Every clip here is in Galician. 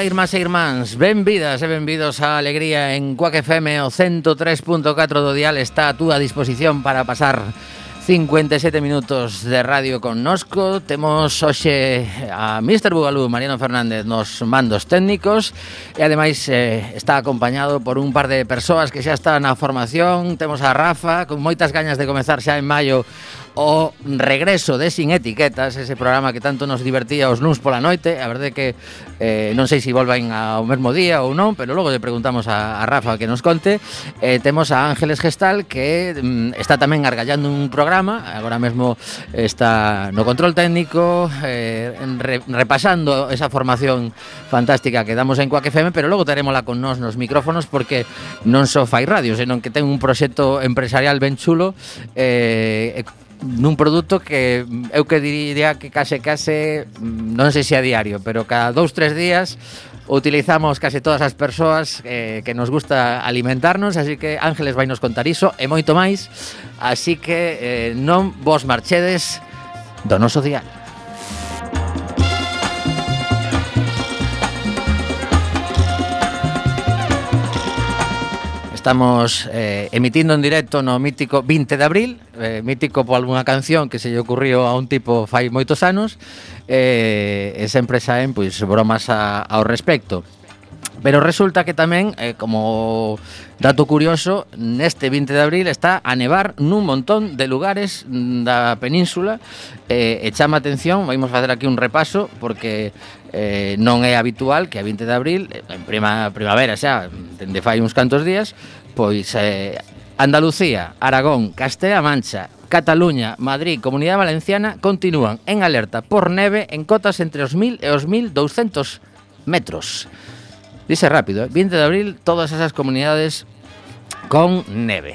Ola, irmás e irmáns, benvidas e benvidos a Alegría en Cuac FM o 103.4 do dial está a túa disposición para pasar 57 minutos de radio con Nosco Temos hoxe a Mr. Bugalú, Mariano Fernández nos mandos técnicos. E ademais eh, está acompañado por un par de persoas que xa están na formación. Temos a Rafa, con moitas gañas de comezar xa en maio o regreso de Sin Etiquetas, ese programa que tanto nos divertía os nuns pola noite, a verdade que eh, non sei se volven ao mesmo día ou non, pero logo lle preguntamos a, a Rafa que nos conte. Eh, temos a Ángeles Gestal que mm, está tamén argallando un programa, agora mesmo está no control técnico, eh, re, repasando esa formación fantástica que damos en Coac FM, pero logo terémola con nós nos micrófonos porque non só fai radio, senón que ten un proxecto empresarial ben chulo eh, nun produto que mm, eu que diría que case case mm, non sei se a diario, pero cada dous tres días utilizamos case todas as persoas eh, que nos gusta alimentarnos, así que Ángeles vai nos contar iso e moito máis, así que eh, non vos marchedes do noso diario. Estamos eh, emitindo en directo no mítico 20 de abril eh, Mítico por algunha canción que se lle ocurrió a un tipo fai moitos anos eh, E sempre saen pois, bromas a, ao respecto. Pero resulta que tamén, eh, como dato curioso, neste 20 de abril está a nevar nun montón de lugares da península eh, e chama atención, vamos facer aquí un repaso porque eh, non é habitual que a 20 de abril, eh, en prima, primavera xa, dende fai uns cantos días, pois eh, Andalucía, Aragón, Castela Mancha, Cataluña, Madrid, Comunidade Valenciana continúan en alerta por neve en cotas entre os 1000 e os 1200 metros. Dice rápido, ¿eh? 20 de abril, todas esas comunidades con neve.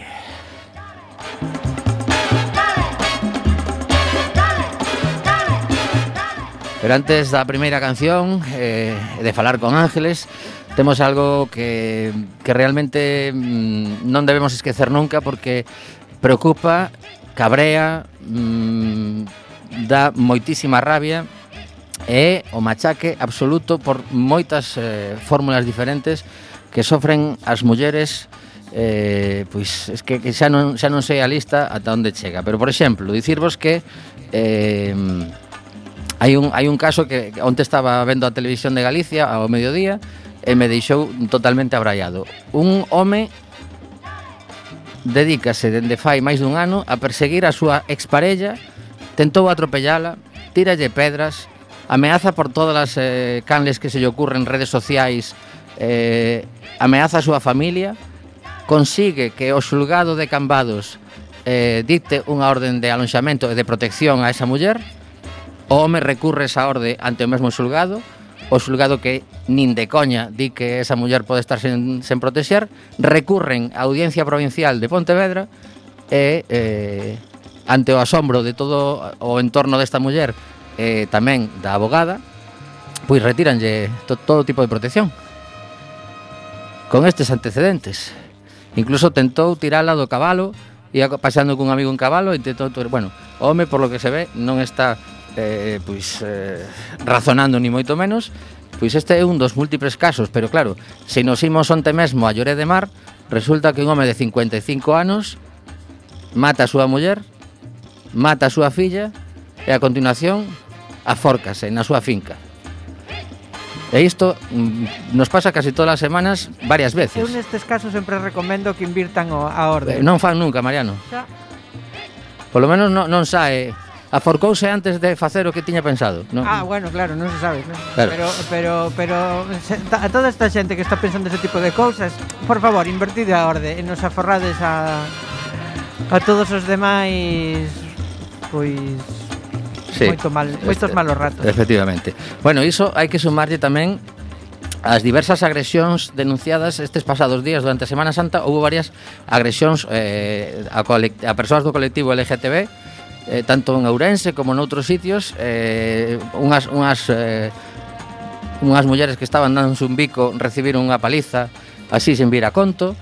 Pero antes da primeira canción eh, de falar con ángeles Temos algo que, que realmente mm, non debemos esquecer nunca Porque preocupa, cabrea, mm, dá moitísima rabia é o machaque absoluto por moitas eh, fórmulas diferentes que sofren as mulleres eh, pois es que, que xa, non, xa non sei a lista ata onde chega. Pero por exemplo, dicirvos que eh, hai, un, hai un caso que onte estaba vendo a televisión de Galicia ao mediodía e me deixou totalmente abraiado. Un home dedícase dende fai máis dun ano a perseguir a súa exparella tentou atropellala, tíralle pedras ameaza por todas as eh, canles que se lle ocurren redes sociais, eh, ameaza a súa familia, consigue que o xulgado de Cambados eh, dicte unha orden de alonxamento e de protección a esa muller, o home recurre esa orde ante o mesmo xulgado, o xulgado que nin de coña di que esa muller pode estar sen, sen protexer, recurren á Audiencia Provincial de Pontevedra e eh, ante o asombro de todo o entorno desta muller eh, tamén da abogada, pois retíranlle to, todo tipo de protección. Con estes antecedentes. Incluso tentou tirala do cabalo, ia pasando cun amigo en cabalo e tentou... Bueno, o home, por lo que se ve, non está eh, pois, eh, razonando ni moito menos, pois este é un dos múltiples casos, pero claro, se nos imos onte mesmo a Lloré de Mar, resulta que un home de 55 anos mata a súa muller, mata a súa filla e a continuación afórcase eh, na súa finca. E isto mm, nos pasa casi todas as semanas varias veces. Eu nestes casos sempre recomendo que invirtan o, a orde. Eh, non fan nunca, Mariano. Xa. Por lo menos non, non sae aforcouse antes de facer o que tiña pensado, non? Ah, bueno, claro, non se sabe, non? Claro. Pero pero pero se, a toda esta xente que está pensando ese tipo de cousas, por favor, invertide a orde e nos aforrades a a todos os demais pois sí. moito mal, moitos malos ratos. Efectivamente. Bueno, iso hai que sumarlle tamén as diversas agresións denunciadas estes pasados días durante a Semana Santa houve varias agresións eh, a, a persoas do colectivo LGTB eh, tanto en Ourense como noutros sitios eh, unhas, unhas, eh, unhas mulleres que estaban dando un bico recibiron unha paliza así sen vir a conto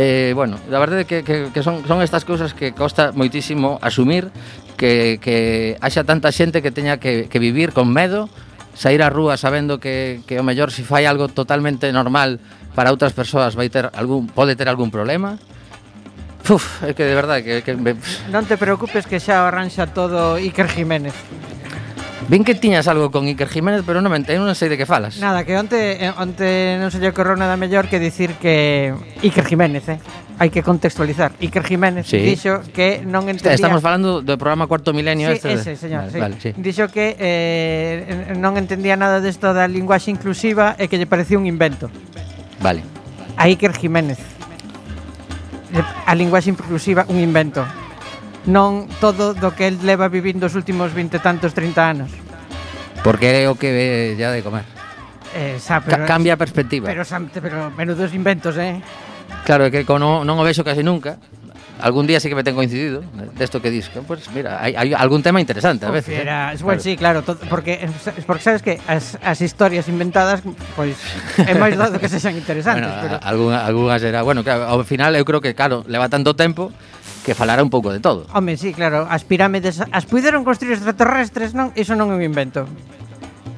Eh, bueno, a verdade é que, que, que son, son estas cousas que costa moitísimo asumir que, que haxa tanta xente que teña que, que vivir con medo sair á rúa sabendo que, que o mellor se fai algo totalmente normal para outras persoas vai ter algún pode ter algún problema. Uf, é que de verdade que, que me... Non te preocupes que xa arranxa todo Iker Jiménez. Vin que tiñas algo con Iker Jiménez, pero non, eu non sei de que falas. Nada, que onte, eh, onte non se lle ocorreu nada mellor que dicir que Iker Jiménez, eh? Hai que contextualizar. Iker Jiménez sí. dixo que non entendía... Estamos falando do programa Cuarto Milenio sí, este. Ese, señor, vale, sí. Vale, sí. Dixo que eh, non entendía nada desto da linguaxe inclusiva e que lle parecía un invento. Vale. A Iker Jiménez. Eh, a linguaxe inclusiva, un invento non todo do que el leva vivindo os últimos 20 tantos 30 anos. Porque é o que ve ya de comer. Eh, xa, pero, Ca cambia a perspectiva. Pero, xa, pero menudos inventos, eh? Claro, é que non, non o vexo case nunca. Algún día sí que me ten coincidido desto que disco. Pues mira, hai, hai algún tema interesante a veces. Era, eh? bueno, claro. sí, claro, todo, porque porque sabes que as, as historias inventadas pois pues, é máis dado que sexan interesantes, bueno, pero algunha algunha será, bueno, claro, ao final eu creo que claro, leva tanto tempo que falara un pouco de todo. Home, sí, claro, as pirámides as puideron construir extraterrestres, non? Iso non é un invento.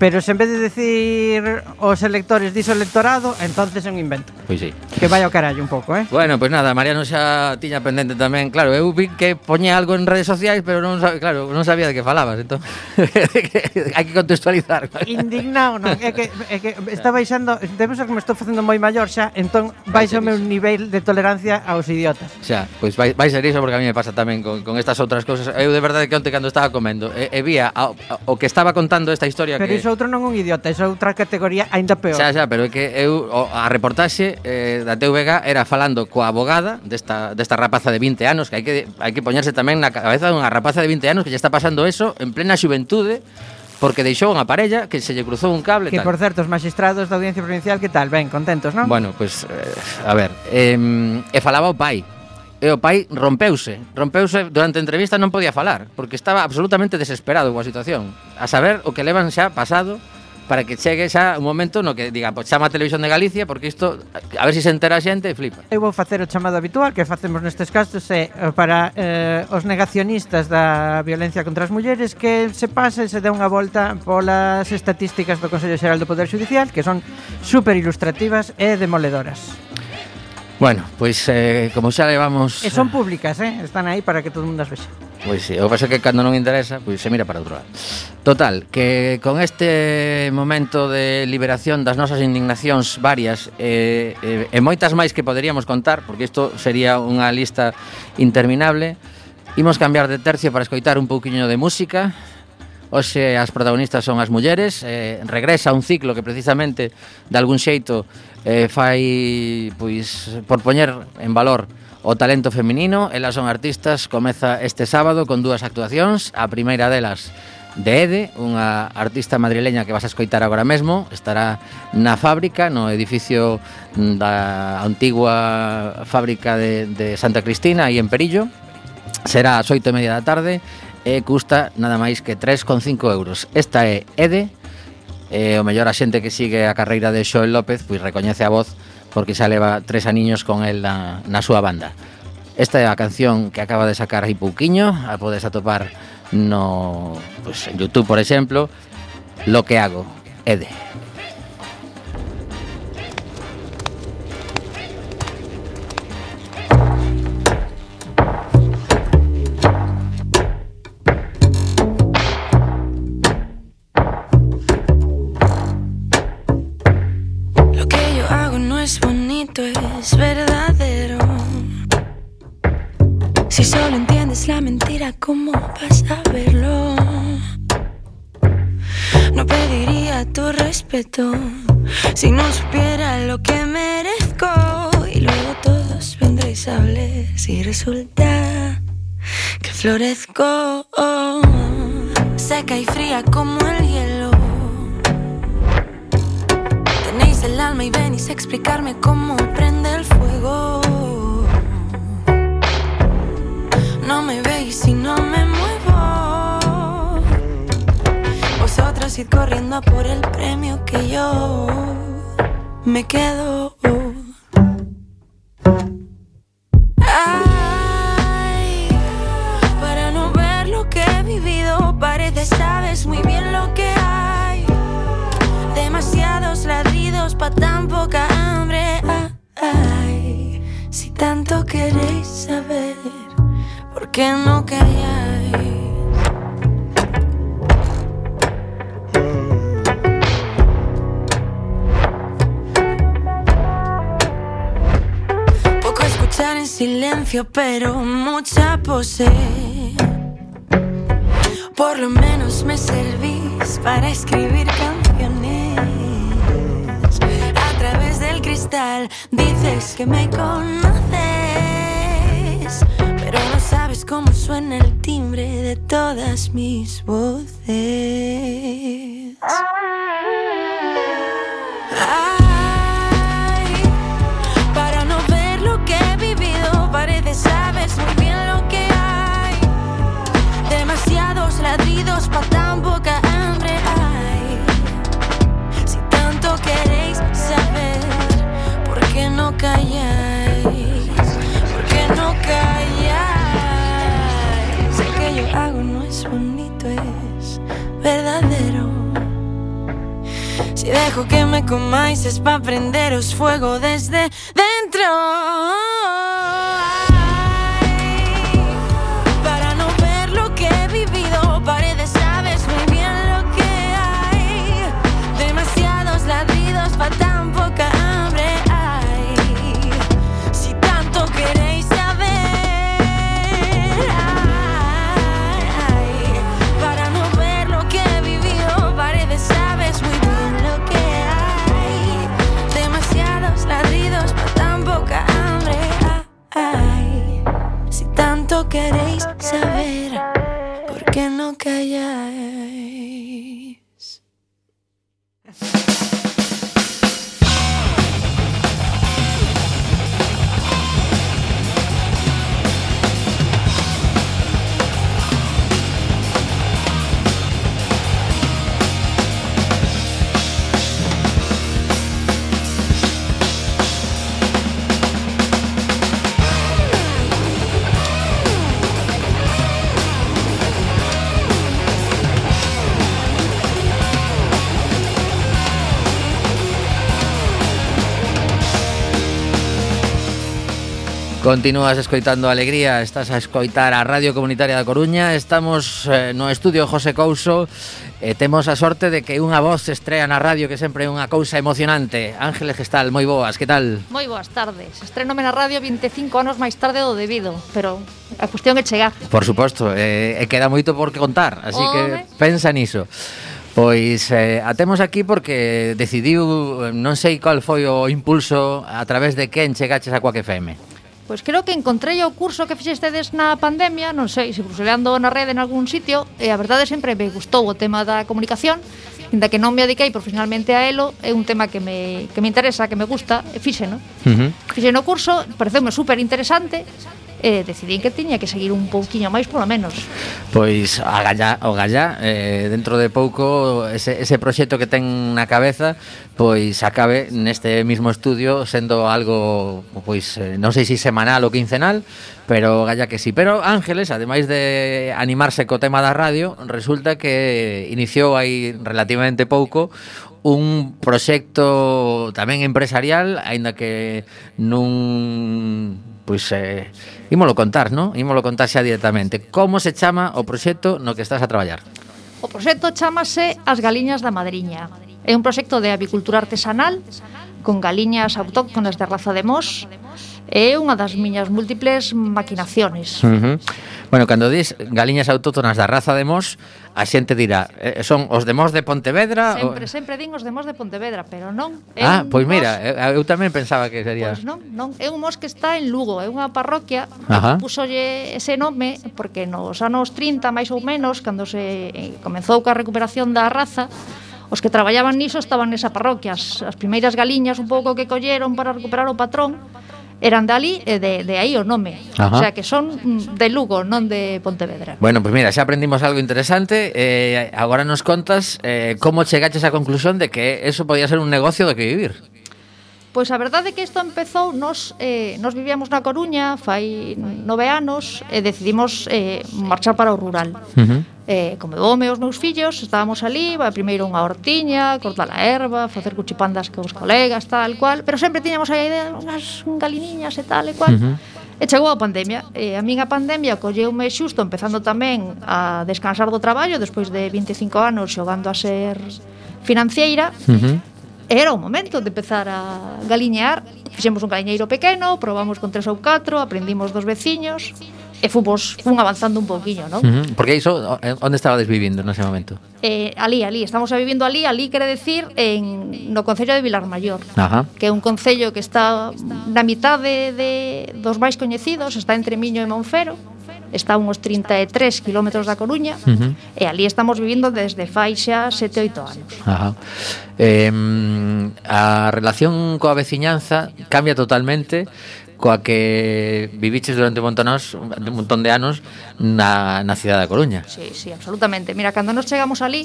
Pero se en vez de decir os electores diso electorado, entonces é un invento. Pois sí. Que vai ao carallo un pouco, eh? Bueno, pois pues nada, Mariano xa tiña pendente tamén, claro, eu vi que poñía algo en redes sociais, pero non sabía, claro, non sabía de que falabas, entón hai que contextualizar. Indignado, non, é que é que está baixando, debo ser que me estou facendo moi maior xa, entón baixa o meu nivel de tolerancia aos idiotas. Xa, pois vai, vai ser iso porque a mí me pasa tamén con, con estas outras cousas. Eu de verdade que onte cando estaba comendo, e, e vía a, a, o que estaba contando esta historia pero que outro non é un idiota, é outra categoría aínda peor. Xa, xa, pero é que eu a reportaxe eh, da TVG era falando coa abogada desta, desta rapaza de 20 anos, que hai que hai que poñerse tamén na cabeza dunha rapaza de 20 anos que lle está pasando eso en plena xuventude porque deixou unha parella que se lle cruzou un cable. Que, tal. por certo, os magistrados da Audiencia Provincial, que tal? Ben, contentos, non? Bueno, pois, pues, eh, a ver, eh, e falaba o pai, e o pai rompeuse. Rompeuse durante a entrevista non podía falar, porque estaba absolutamente desesperado coa situación. A saber o que levan xa pasado para que chegue xa un momento no que diga, pois chama a televisión de Galicia porque isto a ver se si se entera a xente e flipa. Eu vou facer o chamado habitual que facemos nestes casos é para eh, os negacionistas da violencia contra as mulleres que se pase se dé unha volta polas estatísticas do Consello Xeral do Poder Judicial que son super ilustrativas e demoledoras. Bueno, pois eh, como xa levamos... E son públicas, eh? están aí para que todo mundo as vexa. Pois sí, o que pasa é que cando non interesa, pois se mira para outro lado. Total, que con este momento de liberación das nosas indignacións varias eh, eh, e moitas máis que poderíamos contar, porque isto sería unha lista interminable, imos cambiar de tercio para escoitar un pouquiño de música, Oxe as protagonistas son as mulleres, eh, regresa un ciclo que precisamente de algún xeito eh, fai pois por poñer en valor o talento feminino. Elas son artistas, comeza este sábado con dúas actuacións. A primeira delas de Ede, unha artista madrileña que vas a escoitar agora mesmo, estará na fábrica, no edificio da antigua fábrica de, de Santa Cristina, aí en Perillo. Será ás oito e media da tarde e custa nada máis que 3,5 euros. Esta é Ede, eh, o mellor a xente que sigue a carreira de Xoel López pois recoñece a voz porque xa leva tres aniños con el na, na súa banda. Esta é a canción que acaba de sacar aí pouquiño, a podes atopar no pues, en Youtube, por exemplo, Lo que hago, Ede. Si no supiera lo que merezco. Y luego todos vendréis a si resulta que florezco. Seca y fría como el hielo. Tenéis el alma y venís a explicarme cómo prende el fuego. No me veis y no me muevo. Vosotros id corriendo a por el premio que yo me quedo. Ay, para no ver lo que he vivido, parece sabes muy bien lo que hay. Demasiados ladridos pa' tan poca hambre. Ay, si tanto queréis saber, ¿por qué no calláis? Silencio, pero mucha pose. Por lo menos me servís para escribir canciones. A través del cristal dices que me conoces, pero no sabes cómo suena el timbre de todas mis voces. Qué no calláis? ¿Por qué no calláis? Sé que yo hago no es bonito, es verdadero. Si dejo que me comáis es pa' prenderos fuego desde dentro. Continúas escoitando Alegría, estás a escoitar a Radio Comunitaria da Coruña Estamos eh, no estudio José Couso e eh, temos a sorte de que unha voz estrea na radio que sempre é unha cousa emocionante. Ángeles Gestal, moi boas, que tal? Moi boas tardes, estrenome na radio 25 anos máis tarde do debido Pero a cuestión é chegar. Por suposto, eh, queda moito por que contar, así Home. que pensa niso. Pois eh, atemos aquí porque decidiu, non sei cal foi o impulso a través de quen chegaches a Coaque FM Pois creo que encontrei o curso que fixestedes na pandemia, non sei, se bruxeleando na rede en algún sitio, e a verdade sempre me gustou o tema da comunicación, inda que non me adiquei profesionalmente a elo, é un tema que me, que me interesa, que me gusta, e fixe, non? Uh -huh. Fixe no curso, pareceume super interesante, eh, decidín que tiña que seguir un pouquiño máis polo menos. Pois a gallá, o gallá eh, dentro de pouco ese, ese proxecto que ten na cabeza pois acabe neste mismo estudio sendo algo pois eh, non sei se si semanal ou quincenal, pero galla que sí. Pero Ángeles, ademais de animarse co tema da radio, resulta que iniciou aí relativamente pouco un proxecto tamén empresarial, aínda que nun pois eh, ímolo contar, non? Ímolo contar xa directamente. Como se chama o proxecto no que estás a traballar? O proxecto chamase As Galiñas da Madriña. É un proxecto de avicultura artesanal con galiñas autóctonas de raza de mos é unha das miñas múltiples maquinaciones. Uh -huh. Bueno, cando dis galiñas autóctonas da raza de Mos, a xente dirá, eh, eh son os de Mos de Pontevedra? Sempre, o... sempre din os de Mos de Pontevedra, pero non. É ah, pois mos... mira, eu, eu tamén pensaba que sería... Pois non, non, é un Mos que está en Lugo, é unha parroquia Ajá. que pusolle ese nome porque nos anos 30, máis ou menos, cando se eh, comenzou ca recuperación da raza, Os que traballaban niso estaban nesa parroquia, as, as primeiras galiñas un pouco que colleron para recuperar o patrón, eran dali e de, de aí o nome. Ajá. O sea que son de Lugo, non de Pontevedra. Bueno, pois pues mira, xa aprendimos algo interesante. Eh, agora nos contas eh, como chegaches á conclusión de que eso podía ser un negocio do que vivir. Pois a verdade é que isto empezou, nos, eh, nos vivíamos na Coruña fai nove anos e decidimos eh, marchar para o rural. Uh -huh. eh, como home os meus fillos, estábamos ali, va, primeiro unha hortiña, cortar a erva, facer cuchipandas cos colegas, tal cual, pero sempre tiñamos a idea eh, unhas galiniñas e tal e cual. Uh -huh. E chegou a pandemia. E a min a pandemia colleume xusto empezando tamén a descansar do traballo despois de 25 anos xogando a ser financiera. Uh -huh era o momento de empezar a galiñear. Fixemos un galiñeiro pequeno, probamos con tres ou catro, aprendimos dos veciños e fomos fun avanzando un pouquiño, non? Uh -huh. Porque iso eh, onde estabades vivindo nese momento? Eh, ali, ali, estamos a vivindo ali, ali quere decir en no concello de Vilarmaior, Ajá. que é un concello que está na mitade de, de dos máis coñecidos, está entre Miño e Monfero está a uns 33 km da Coruña uh -huh. e ali estamos vivindo desde fai xa 7 8 anos. Ajá. Eh, a relación coa veciñanza cambia totalmente coa que viviches durante un montón, un montón de anos na, na cidade da Coruña. Sí, sí, absolutamente. Mira, cando nos chegamos ali,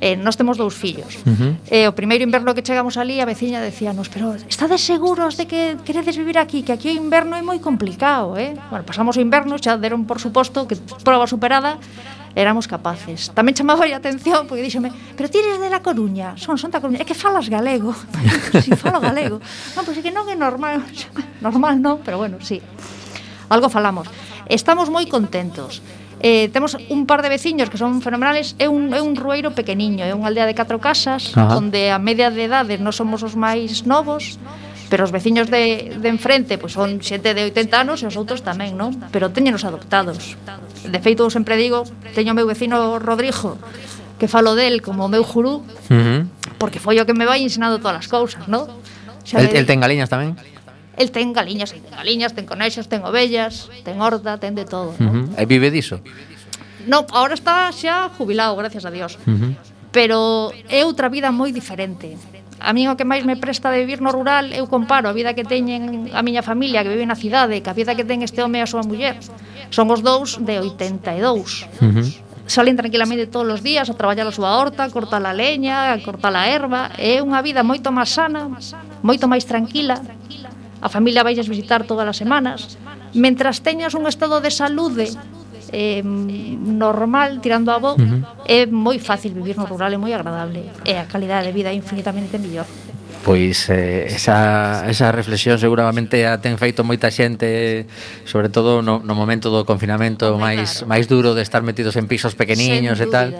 eh, nós temos dous fillos. Uh -huh. eh, o primeiro inverno que chegamos ali, a veciña decíanos, pero estades seguros de que queredes vivir aquí? Que aquí o inverno é moi complicado, eh? Bueno, pasamos o inverno, xa deron por suposto que proba superada, éramos capaces. Tamén chamaba a atención porque díxome, pero tires de la Coruña, son, son da Coruña, é que falas galego, si falo galego. Non, pois é que non é normal, normal non, pero bueno, sí. Algo falamos. Estamos moi contentos. Eh, temos un par de veciños que son fenomenales, é un, é un rueiro pequeniño, é unha aldea de catro casas, Ajá. onde a media de idade non somos os máis novos, pero os veciños de, de enfrente pois son xente de 80 anos e os outros tamén, non? Pero teñenos adoptados. De feito, eu sempre digo, teño o meu vecino Rodrigo, que falo del como o meu jurú, uh -huh. porque foi o que me vai ensinando todas as cousas, non? Xa el, el ten galiñas tamén? el ten galiñas, ten galiñas, ten conexos, ten ovellas, ten horda, ten de todo. ¿no? Uh -huh. E vive diso? No, ahora está xa jubilado, gracias a Dios. Uh -huh. Pero é outra vida moi diferente. A mí o que máis me presta de vivir no rural eu comparo a vida que teñen a miña familia que vive na cidade, que a vida que ten este home e a súa muller. Son os dous de 82. Uh -huh. Salen tranquilamente todos os días a traballar a súa horta, a cortar a leña, a cortar a erva. É unha vida moito máis sana, moito máis tranquila a familia vais visitar todas as semanas, mentras teñas un estado de saúde eh, normal, tirando a bo, uh -huh. é moi fácil vivir no rural, é moi agradable, e a calidade de vida é infinitamente mellor. Pois eh, esa, esa reflexión seguramente a ten feito moita xente Sobre todo no, no momento do confinamento máis, claro. máis duro de estar metidos en pisos pequeniños e tal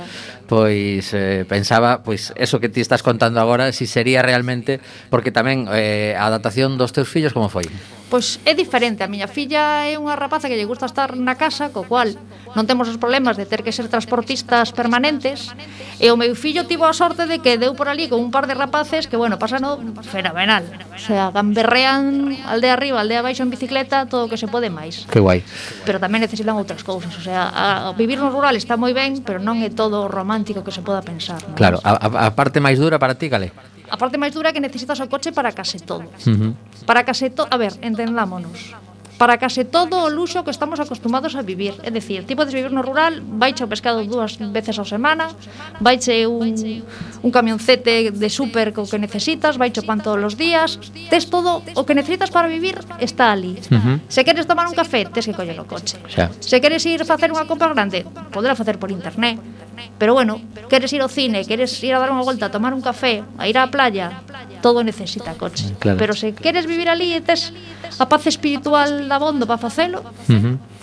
Pois eh, pensaba, pois eso que ti estás contando agora Si sería realmente, porque tamén eh, a adaptación dos teus fillos como foi? pois é diferente. A miña filla é unha rapaza que lle gusta estar na casa, co cual non temos os problemas de ter que ser transportistas permanentes, e o meu fillo tivo a sorte de que deu por ali con un par de rapaces que, bueno, pasano fenomenal. O sea, gamberrean aldea arriba, aldea abaixo en bicicleta, todo o que se pode máis. Que guai. Pero tamén necesitan outras cousas, o sea, a, a vivir no rural está moi ben, pero non é todo romántico que se poda pensar. Non? Claro, a, a parte máis dura para ti, Cale? A parte máis dura é que necesitas o coche para case todo. Uh -huh. Para case todo, a ver, entendámonos para case todo o luxo que estamos acostumados a vivir. É dicir, ti podes vivir no rural, vaiche o pescado dúas veces á semana, vaiche un, un camioncete de súper co que necesitas, vaiche o pan todos os días, tes todo o que necesitas para vivir está ali. Uh -huh. Se queres tomar un café, tes que coller o coche. Xa. Se queres ir facer unha compra grande, podrás facer por internet Pero bueno, queres ir ao cine, queres ir a dar unha volta, a tomar un café, a ir á playa, todo necesita coche. Claro. Pero se queres vivir ali e tes a paz espiritual da bondo para facelo, uh -huh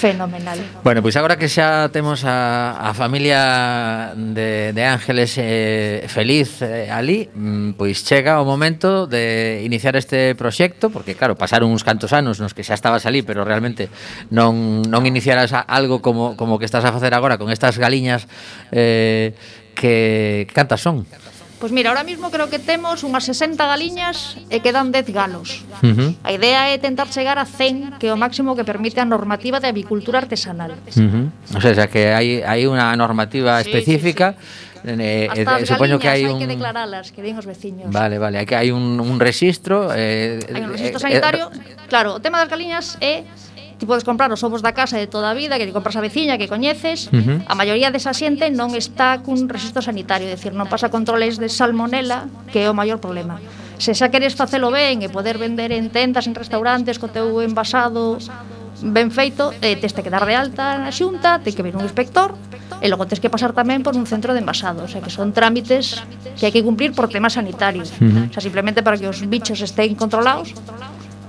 Fenomenal. Bueno, pois pues agora que xa temos a, a familia de, de Ángeles eh, feliz eh, ali, pois chega o momento de iniciar este proxecto, porque claro, pasaron uns cantos anos nos que xa estabas ali, pero realmente non, non iniciaras algo como, como que estás a facer agora con estas galiñas eh, que cantas son? Cantas Pois mira, ahora mismo creo que temos unhas 60 galiñas e quedan 10 galos. Uh -huh. A idea é tentar chegar a 100, que é o máximo que permite a normativa de avicultura artesanal. Uh -huh. O sea, xa que hai hai unha normativa sí, específica sí, sí. Eh, eh, eh supoño que hai un hai que declaralas, que din os veciños. Vale, vale, que hai un un rexistro eh hai un rexistro eh, eh, sanitario. Eh, claro, o tema das galiñas é ti podes comprar os ovos da casa de toda a vida, que te compras a veciña, que coñeces, uh -huh. a maioría desa xente non está cun registro sanitario, é dicir, non pasa controles de salmonela, que é o maior problema. Se xa queres facelo ben e poder vender en tendas, en restaurantes, co teu envasado ben feito, eh, tens que dar de alta na xunta, ten que vir un inspector, e logo tens que pasar tamén por un centro de envasado, o sea, que son trámites que hai que cumplir por temas sanitarios, uh -huh. o sea, simplemente para que os bichos estén controlados,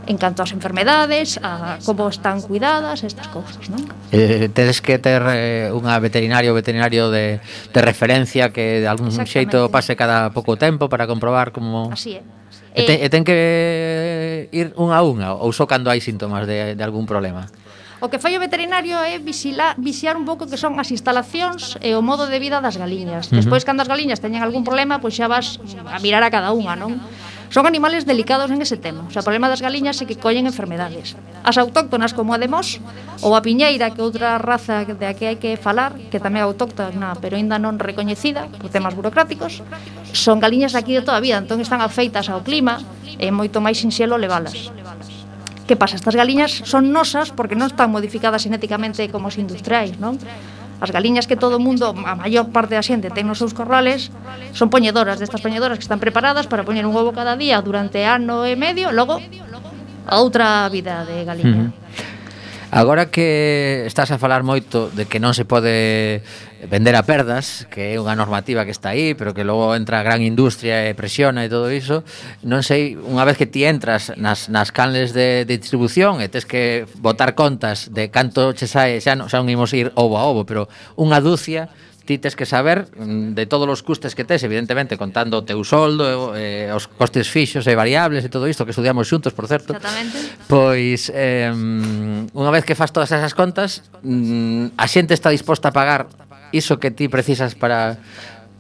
en canto ás enfermedades, a como están cuidadas, estas cousas, non? Eh, tedes que ter eh, unha veterinario ou veterinario de, de referencia que de algún xeito pase cada pouco tempo para comprobar como... Así é. E, ten, eh, e ten que ir unha a unha ou só cando hai síntomas de, de algún problema? O que fai o veterinario é visila, vixiar un pouco que son as instalacións e o modo de vida das galiñas. Despois, uh -huh. cando as galiñas teñen algún problema, pois xa vas a mirar a cada unha, non? Son animales delicados en ese tema. O sea, o problema das galiñas é que collen enfermedades. As autóctonas como a de Mos ou a piñeira, que outra raza de a que hai que falar, que tamén é autóctona, pero aínda non recoñecida por temas burocráticos, son galiñas aquí de toda a vida, entón están afeitas ao clima e moito máis sinxelo levalas. Que pasa? Estas galiñas son nosas porque non están modificadas genéticamente como os industriais, non? As galiñas que todo o mundo, a maior parte da xente ten nos seus corrales, son poñedoras, destas poñedoras que están preparadas para poñer un ovo cada día durante ano e medio, logo a outra vida de galiña. Mm. Agora que estás a falar moito de que non se pode vender a perdas, que é unha normativa que está aí, pero que logo entra a gran industria e presiona e todo iso, non sei, unha vez que ti entras nas, nas canles de, de distribución e tes que botar contas de canto che sae, xa non, xa non imos ir ovo a ovo, pero unha dúcia ti tes que saber mm, de todos os custes que tes, evidentemente, contando o teu soldo, eh, os costes fixos e variables e todo isto que estudiamos xuntos, por certo. Exactamente. Pois, eh, unha vez que fas todas esas contas, mm, a xente está disposta a pagar iso que ti precisas para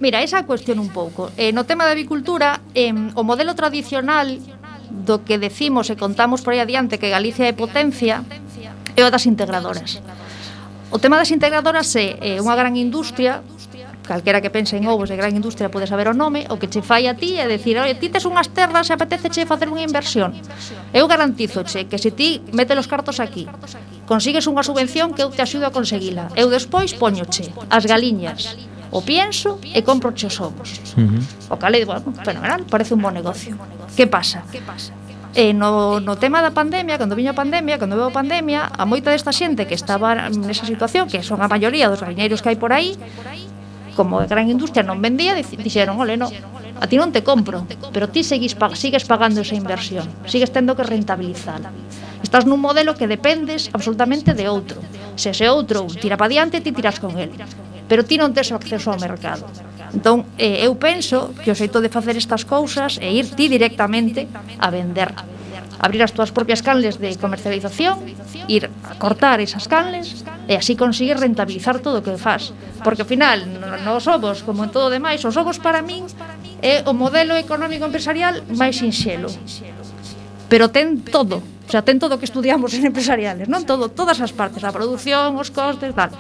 Mira, esa cuestión un pouco. Eh, no tema da avicultura, eh, o modelo tradicional do que decimos e contamos por aí adiante que Galicia é potencia é o das integradoras. O tema das integradoras é, é unha gran industria calquera que pense en ovos de gran industria pode saber o nome, o que che fai a ti é decir, oi, ti tes unhas terras e apetece che facer unha inversión. Eu garantizo che que se ti mete os cartos aquí, consigues unha subvención que eu te axudo a conseguila. Eu despois poño che as galiñas, o pienso e compro che os ovos. Uh -huh. O cale, bueno, fenomenal, parece un bon negocio. Que pasa? E no, no tema da pandemia, cando viña a pandemia, cando veo a pandemia, a moita desta xente que estaba nesa situación, que son a maioría dos gariñeiros que hai por aí, como a gran industria non vendía, dixeron, ole, no, a ti non te compro, pero ti seguís pag sigues pagando esa inversión, sigues tendo que rentabilizala. Estás nun modelo que dependes absolutamente de outro. Se ese outro tira pa diante, ti tiras con el. Pero ti non tes acceso ao mercado. Entón, eh, eu penso que o xeito de facer estas cousas é ir ti directamente a vender. Abrir as túas propias canles de comercialización, ir a cortar esas canles e así conseguir rentabilizar todo o que faz. Porque ao final, nos ovos, como en todo demais, os ovos para min é o modelo económico empresarial máis sinxelo. Pero ten todo, o sea, ten todo o que estudiamos en empresariales, non todo, todas as partes, a produción, os costes, tal.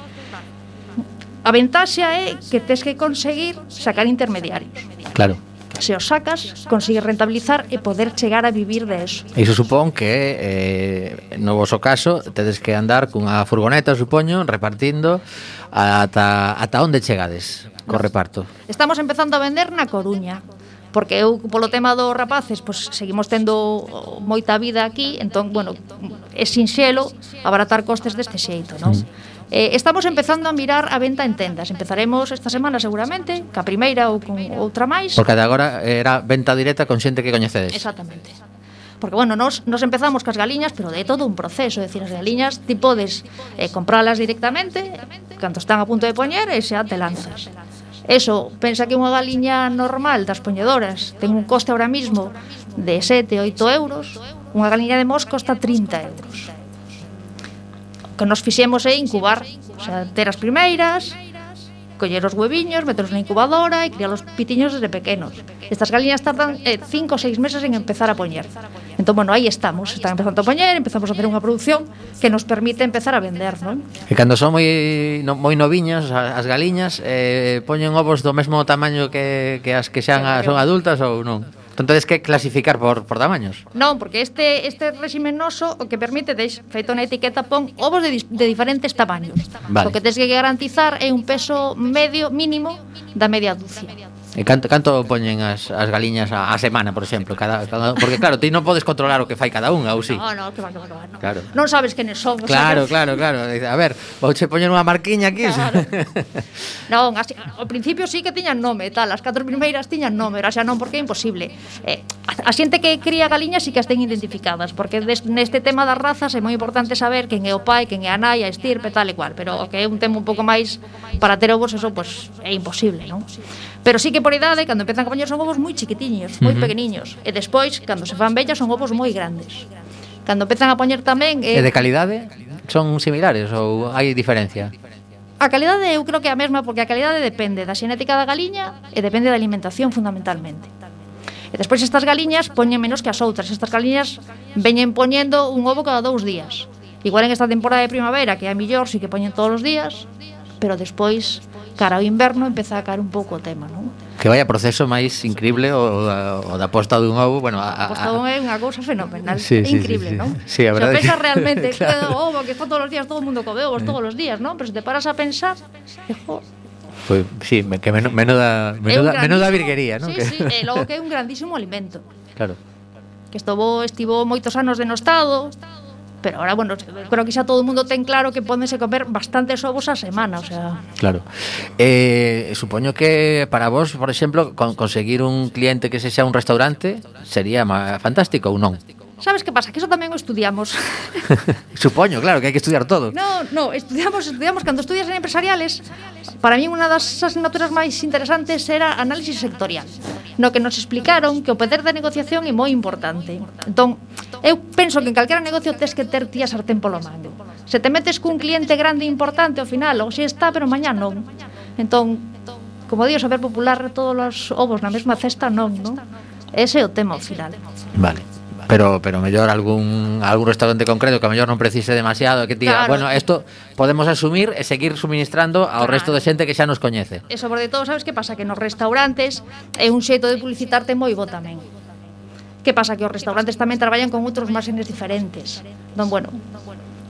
A ventaxa é que tes que conseguir sacar intermediarios. Claro. Se os sacas, consigues rentabilizar e poder chegar a vivir de eso. E iso supón que, eh, no vosso caso, tedes que andar cunha furgoneta, supoño, repartindo ata, ata onde chegades co reparto. Estamos empezando a vender na Coruña, porque eu polo tema dos rapaces, pois seguimos tendo moita vida aquí, entón, bueno, é sinxelo abaratar costes deste xeito, non? Mm. Eh, estamos empezando a mirar a venta en tendas. Empezaremos esta semana seguramente, ca primeira ou con outra máis. Porque de agora era venta directa con xente que coñecedes. Exactamente. Porque, bueno, nos, nos empezamos cas galiñas, pero de todo un proceso. É dicir, as galiñas ti podes eh, compralas directamente, canto están a punto de poñer, e xa te lanzas. Eso, pensa que unha galiña normal das poñedoras ten un coste ahora mismo de 7, 8 euros, unha galiña de mosco está 30 euros que nos fixemos é incubar, o sea, ter as primeiras, coller os hueviños, meterlos na incubadora e criar os pitiños desde pequenos. Estas galiñas tardan eh, 5 ou 6 meses en empezar a poñer. Entón, bueno, aí estamos, están empezando a poñer, empezamos a hacer unha produción que nos permite empezar a vender, non? E cando son moi no, moi noviñas as galiñas, eh, poñen ovos do mesmo tamaño que, que as que xan a, son adultas ou non? Entonces, que clasificar por, por tamaños? Non, porque este este réxime noso o que permite, deix, feito na etiqueta, pon ovos de, de diferentes tamaños. Vale. O que tens que garantizar é un peso medio mínimo da media dúcia. E canto, canto poñen as, as galiñas a, a semana, por exemplo? Cada, cada, porque claro, ti non podes controlar o que fai cada unha, ou si? Sí? No, no, que va, que va, que va, no. Claro. Non sabes quenes son. Claro, sabes? claro, claro. A ver, vouche poñer unha marquiña aquí. Claro. non, así, ao principio sí que tiñan nome, tal, as catro primeiras tiñan nome, era xa non porque é imposible. Eh, a, a xente que cría galiñas sí que as ten identificadas, porque des, neste tema das razas é moi importante saber quen é o pai, quen é a nai, a estirpe, tal e cual, pero o que é un tema un pouco máis para ter ovos, eso, pues, é imposible, non? Pero sí que por idade, cando empezan a poñer son ovos moi chiquitiños, moi uh -huh. pequeniños. E despois, cando se fan vellas, son ovos moi grandes. Cando empezan a poñer tamén... Eh, e de calidade? Son similares ou hai diferencia? A calidade eu creo que é a mesma porque a calidade depende da xenética da galiña e depende da alimentación fundamentalmente. E despois estas galiñas poñen menos que as outras. Estas galiñas veñen poñendo un ovo cada dous días. Igual en esta temporada de primavera, que é a millor, si que poñen todos os días, pero despois cara ao inverno empeza a caer un pouco o tema, non? Que vaya proceso máis increíble o da, o da posta dun ovo, bueno, a, a, a posta dun é unha cousa fenomenal, sí, sí, increíble, sí, sí. non? Sí, a verdade. Se pensas que... realmente claro. que o ovo que está todos os días todo o mundo come ovos todos os días, non? Pero se te paras a pensar, que, jo, Pois pues, sí, que menos menuda menuda menuda, da virguería, ¿no? Sí, que... sí, e logo que é un grandísimo alimento. Claro. Que estuvo estivo moitos anos denostado, pero ahora, bueno, creo que xa todo o mundo ten claro que pódense comer bastantes ovos a semana, o sea... Claro. Eh, supoño que para vos, por exemplo, con conseguir un cliente que se xa un restaurante sería fantástico ou non? Sabes que pasa? Que eso tamén o estudiamos. Supoño, claro, que hai que estudiar todo. No, no, estudiamos, estudiamos. Cando estudias en empresariales, para mí unha das asignaturas máis interesantes era análisis sectorial. No que nos explicaron que o poder da negociación é moi importante. Entón, Eu penso que en calquera negocio tes que ter ti a sartén polo mango. Se te metes cun cliente grande e importante, ao final, hoxe está, pero mañá non. Entón, como di saber popular, todos os ovos na mesma cesta non, non? Ese é o tema ao final. Vale pero pero mellor algún algún restaurante concreto que mellor non precise demasiado que diga, claro. bueno, isto podemos asumir e seguir suministrando ao claro. resto de xente que xa nos coñece. E sobre todo, sabes que pasa que nos restaurantes é un xeito de publicitarte moi bo tamén. Que pasa que os restaurantes tamén traballan con outros márgenes diferentes. Non, bueno,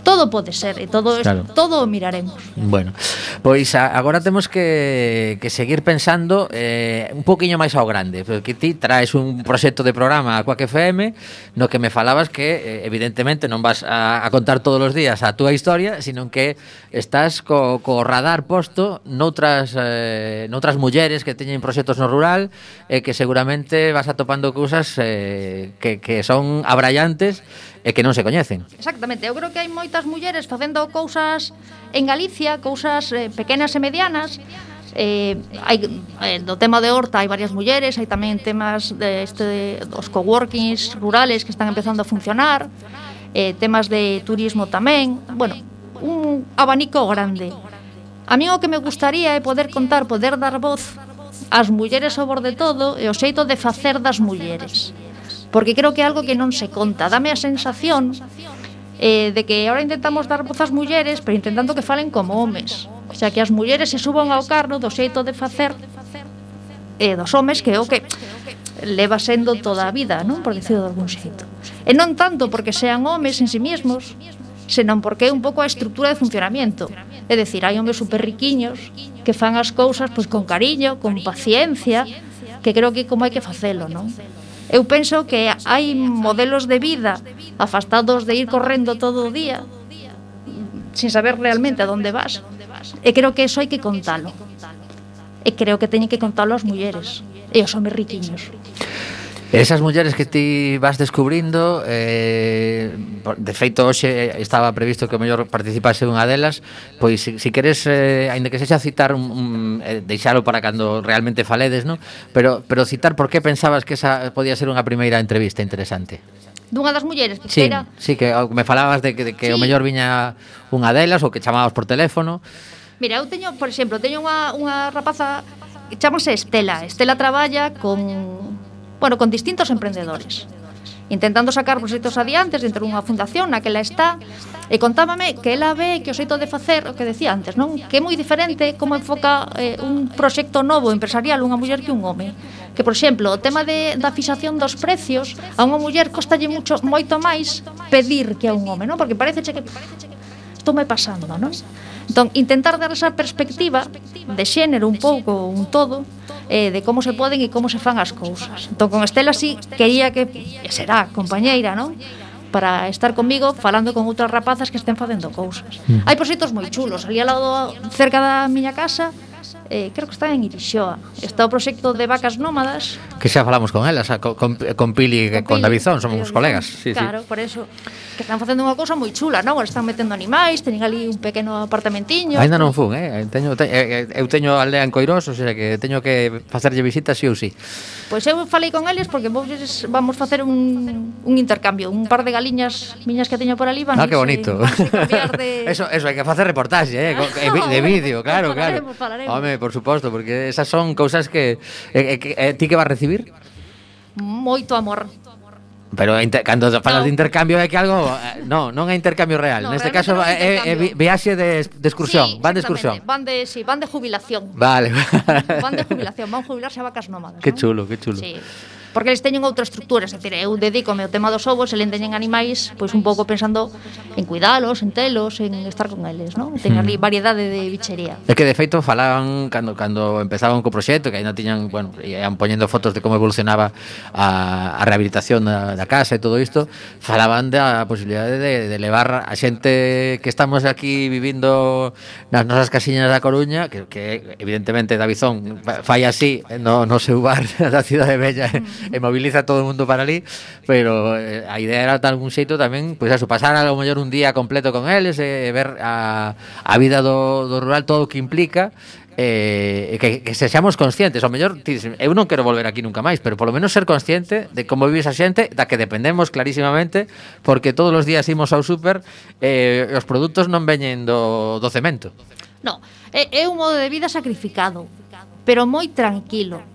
todo pode ser e todo claro. todo o miraremos. Bueno, pois a, agora temos que, que seguir pensando eh, un poquinho máis ao grande, porque ti traes un proxecto de programa a Quack FM no que me falabas que eh, evidentemente non vas a, a contar todos os días a túa historia, sino que estás co, co radar posto noutras eh, noutras mulleres que teñen proxectos no rural e eh, que seguramente vas atopando cousas eh, que, que son abrallantes e que non se coñecen. Exactamente, eu creo que hai moitas mulleres facendo cousas en Galicia, cousas eh, pequenas e medianas, Eh, hai, eh, do tema de Horta hai varias mulleres, hai tamén temas de este, dos coworkings rurales que están empezando a funcionar, eh, temas de turismo tamén, bueno, un abanico grande. A mí o que me gustaría é poder contar, poder dar voz ás mulleres sobre todo e o xeito de facer das mulleres porque creo que é algo que non se conta. Dame a sensación eh, de que ahora intentamos dar voz ás mulleres, pero intentando que falen como homes. O sea, que as mulleres se suban ao carro do xeito de facer eh, dos homes que é o que leva sendo toda a vida, non? Por decirlo de algún xeito. E non tanto porque sean homes en sí mesmos, senón porque é un pouco a estrutura de funcionamiento. É dicir, hai homes super riquiños que fan as cousas pois con cariño, con paciencia, que creo que como hai que facelo, non? Eu penso que hai modelos de vida afastados de ir correndo todo o día sin saber realmente a onde vas. E creo que eso hai que contalo. E creo que teñen que contalo as mulleres e os homes riquiños. Esas mulleres que ti vas descubrindo eh, De feito, hoxe estaba previsto que o mellor participase unha delas Pois, si, si queres, eh, ainda que sexa citar un, un, eh, Deixalo para cando realmente faledes, non? Pero, pero citar por que pensabas que esa podía ser unha primeira entrevista interesante Dunha das mulleres que sí, era... Sí, que me falabas de que, de que sí. o mellor viña unha delas Ou que chamabas por teléfono Mira, eu teño, por exemplo, teño unha, unha rapaza Chamase Estela Estela traballa con bueno, con distintos emprendedores intentando sacar proxectos adiantes dentro dunha fundación na que ela está e contábame que ela ve que o xeito de facer o que decía antes, non? Que é moi diferente como enfoca eh, un proxecto novo empresarial unha muller que un home. Que, por exemplo, o tema de, da fixación dos precios a unha muller costalle mucho, moito máis pedir que a un home, non? Porque parece que isto me pasando, non? Entón, intentar dar esa perspectiva de xénero un pouco, un todo, eh, de como se poden e como se fan as cousas. Entón, con Estela sí, quería que será compañeira, non? para estar comigo falando con outras rapazas que estén facendo cousas. Mm. Hai proxectos moi chulos, ali ao lado cerca da miña casa eh, creo que está en Irixoa. Está o proxecto de vacas nómadas. Que xa falamos con elas, ah, con, con, con Pili e con, con Davizón, somos Davizón. colegas. Sí, claro, sí. por eso, que están facendo unha cousa moi chula, non? Están metendo animais, teñen ali un pequeno apartamentiño. Ainda non fun, eh? Teño, te, eh, eh, eu teño aldea en Coirós, o sea que teño que facerlle visitas sí ou sí. Pois eu falei con eles porque vos vamos facer un, un intercambio, un par de galiñas miñas que teño por ali van. Ah, que bonito. De... Eso, eso hai que facer reportaxe, eh? De vídeo, claro, claro. Falaremos, falaremos. Home, por suposto, porque esas son cousas que... Eh, eh, eh, ti que vas recibir? Moito amor. Pero inter, cando falas no. de intercambio é que algo eh, No, non é intercambio real. No, Neste caso é, eh, eh, é, é viaxe de, de excursión, sí, van de excursión. Van de sí, van de jubilación. Vale. van de jubilación, van jubilarse a vacas nómadas, Que ¿no? chulo, que chulo. Sí. Porque eles teñen outra estructura, é dicir, eu dedícome ao tema dos ovos, eles teñen animais, pois un pouco pensando en cuidalos, en telos, en estar con eles, non? Ten hmm. ali variedade de bichería. É que de feito falaban cando cando empezaban co proxecto, que aí non tiñan, bueno, ian poñendo fotos de como evolucionaba a, a rehabilitación da, da casa e todo isto, falaban da posibilidade de, de levar a xente que estamos aquí vivindo nas nosas casiñas da Coruña, que, que evidentemente Davizón fai así no, no seu bar da Cidade Bella e, e moviliza todo o mundo para ali, pero eh, a idea era de algún xeito tamén, pois pues, eso, pasar a lo mellor un día completo con eles e ver a, a vida do, do rural todo o que implica eh, que, que sexamos conscientes, ao mellor eu non quero volver aquí nunca máis, pero polo menos ser consciente de como vive esa xente, da que dependemos clarísimamente, porque todos os días imos ao súper, eh, os produtos non veñen do, do cemento. No, é, é un modo de vida sacrificado, pero moi tranquilo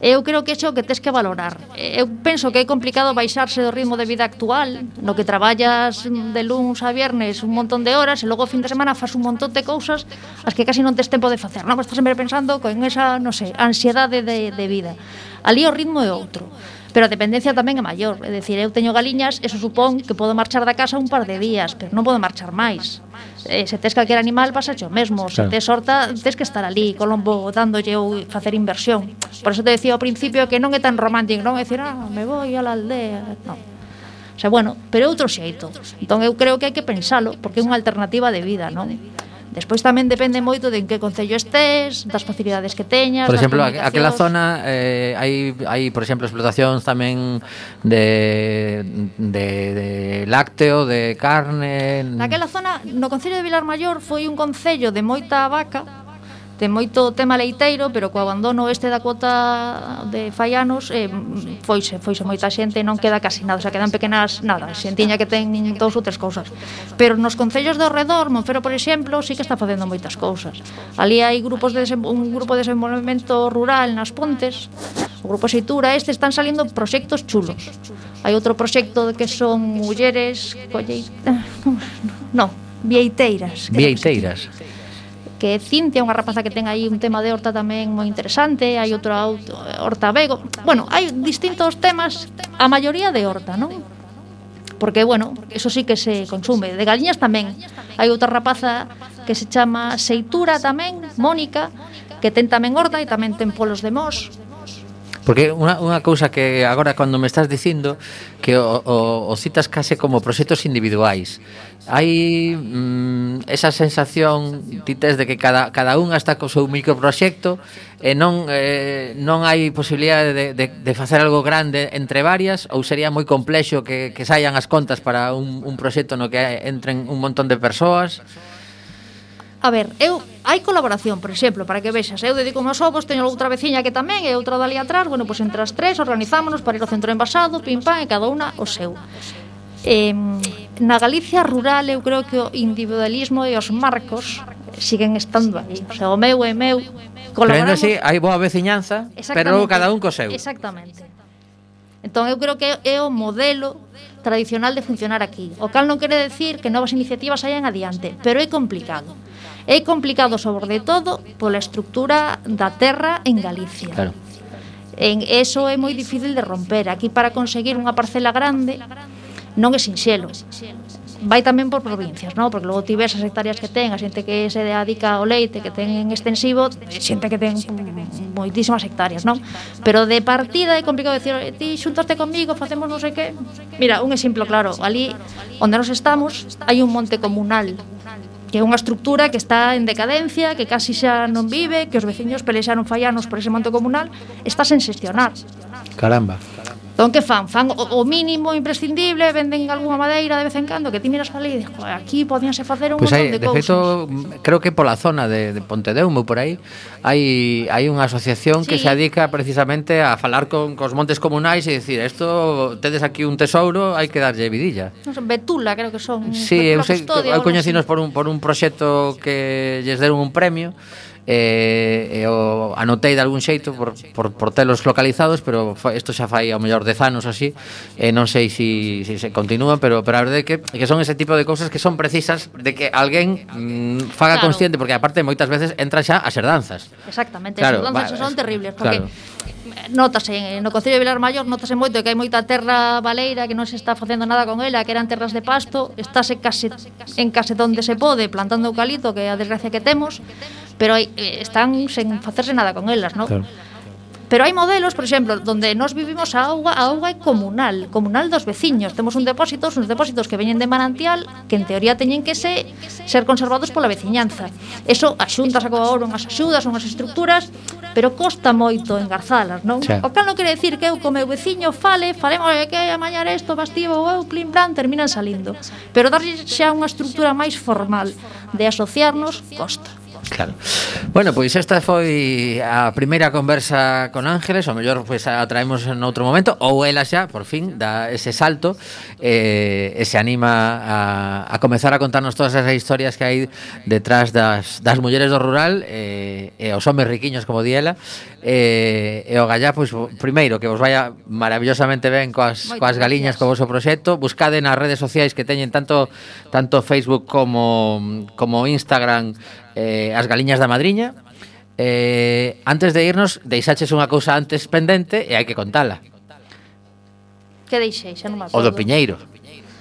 Eu creo que iso que tes que valorar. Eu penso que é complicado baixarse do ritmo de vida actual, no que traballas de luns a viernes un montón de horas e logo fin de semana fas un montón de cousas as que casi non tes tempo de facer. Non, estás sempre pensando con esa, non sei, ansiedade de, de vida. Ali o ritmo é outro pero a dependencia tamén é maior. É dicir, eu teño galiñas, eso supón que podo marchar da casa un par de días, pero non podo marchar máis eh, se tes calquer animal pasa o mesmo, claro. se tes horta tes que estar ali Colombo dándolle ou facer inversión. Por eso te decía ao principio que non é tan romántico, non é dicir, ah, me voy a la aldea, non. O sea, bueno, pero é outro xeito. Entón eu creo que hai que pensalo porque é unha alternativa de vida, non? Despois tamén depende moito de en que concello estés, das facilidades que teñas. Por exemplo, aquela zona eh, hai hai por exemplo explotacións tamén de de, de lácteo, de carne. Naquela zona no concello de Vilar Maior foi un concello de moita vaca Ten moito tema leiteiro, pero co abandono este da cuota de fai anos eh, foise, foise moita xente e non queda casi nada, o sea, quedan pequenas nada, xentiña que ten dous ou tres cousas. Pero nos concellos do redor, Monfero, por exemplo, sí que está facendo moitas cousas. Ali hai grupos de un grupo de desenvolvemento rural nas Pontes, o grupo Seitura, este están salindo proxectos chulos. Hai outro proxecto que son mulleres colleit... No, vieiteiras. Vieiteiras que é Cintia, unha rapaza que ten aí un tema de horta tamén moi interesante, hai outro auto, horta vego, bueno, hai distintos temas, a maioría de horta, non? Porque, bueno, eso sí que se consume. De galiñas tamén. Hai outra rapaza que se chama Seitura tamén, Mónica, que ten tamén horta e tamén ten polos de mos. Porque unha, unha cousa que agora cando me estás dicindo que o, o, o citas case como proxectos individuais. Hai mm, esa sensación tites de que cada, cada un está co seu microproxecto e non eh, non hai posibilidade de, de, de facer algo grande entre varias ou sería moi complexo que, que saian as contas para un, un proxecto no que entren un montón de persoas. persoas A ver, eu hai colaboración, por exemplo, para que vexas, eu dedico meus ovos, teño outra veciña que tamén e outra dali atrás, bueno, pois entre as tres organizámonos para ir ao centro envasado, pim pam, e cada unha o seu. Eh, na Galicia rural eu creo que o individualismo e os marcos siguen estando aí. O, sea, o meu é meu, colaboramos. Pero sí, hai boa veciñanza, pero cada un co seu. Exactamente. Entón eu creo que é o modelo tradicional de funcionar aquí. O cal non quere decir que novas iniciativas saian adiante, pero é complicado É complicado sobre todo pola estructura da terra en Galicia. Claro. En eso é moi difícil de romper. Aquí para conseguir unha parcela grande non é sinxelo. Vai tamén por provincias, non? Porque logo ti ves as hectáreas que ten, a xente que se dedica ao leite, que ten en extensivo, xente que ten moitísimas hectáreas, non? Pero de partida é complicado decir, ti xuntaste comigo, facemos non sei que. Mira, un exemplo claro, ali onde nos estamos hai un monte comunal que é unha estructura que está en decadencia, que casi xa non vive, que os veciños pelexaron fai anos por ese monte comunal, está sen xestionar. Caramba. Entón, que fan? Fan o, o mínimo imprescindible, venden algunha madeira de vez en cando, que ti miras ali e dices, aquí podíanse facer un pois pues montón hai, de, de cousas. De feito, creo que pola zona de, de Pontedeumo, por aí, hai, hai unha asociación sí. que se dedica precisamente a falar con, cos montes comunais e dicir, isto, tedes aquí un tesouro, hai que darlle vidilla. Non son Betula, creo que son. Sí, eu sei, eu coñecinos por un, por un proxecto que lles deron un premio e, e o anotei de algún xeito por, por, por telos localizados, pero isto xa fai ao mellor 10 anos así, e non sei se si, si se continúa, pero, pero a verdade é que, que son ese tipo de cousas que son precisas de que alguén mm, faga claro. consciente, porque aparte moitas veces entra xa as herdanzas. Exactamente, claro, as herdanzas va, son terribles, porque claro notase no Concello de Vilar Maior notase moito que hai moita terra baleira que non se está facendo nada con ela, que eran terras de pasto, estáse case en case donde se pode plantando eucalipto, que é a desgracia que temos, pero hai, eh, están sen facerse nada con elas, non? Claro. Pero hai modelos, por exemplo, donde nós vivimos a auga, a auga é comunal, comunal dos veciños. Temos un depósito, uns depósitos que veñen de manantial, que en teoría teñen que se, ser conservados pola veciñanza. Eso as xuntas acabaron as axudas, unhas estructuras, pero costa moito engarzalas, non? Xa. O cal non quere decir que eu co meu veciño fale, falemos que amañar isto, bastivo, eu, plim, plan, terminan salindo. Pero darlle xa unha estructura máis formal de asociarnos costa. Claro. Bueno, pois esta foi a primeira conversa con Ángeles, o mellor pois a traemos en outro momento ou ela xa, por fin, dá ese salto eh, e se anima a, a comezar a contarnos todas esas historias que hai detrás das, das mulleres do rural eh, e os homes riquiños como di ela eh, e o gallá, pois, primeiro, que vos vaya maravillosamente ben coas, Moitas coas galiñas gracias. co vosso proxecto buscade nas redes sociais que teñen tanto tanto Facebook como, como Instagram eh, As Galiñas da Madriña. Eh, antes de irnos, deixaches unha cousa antes pendente e hai que contala. Que deixei? Xa non me acordo. O do Piñeiro.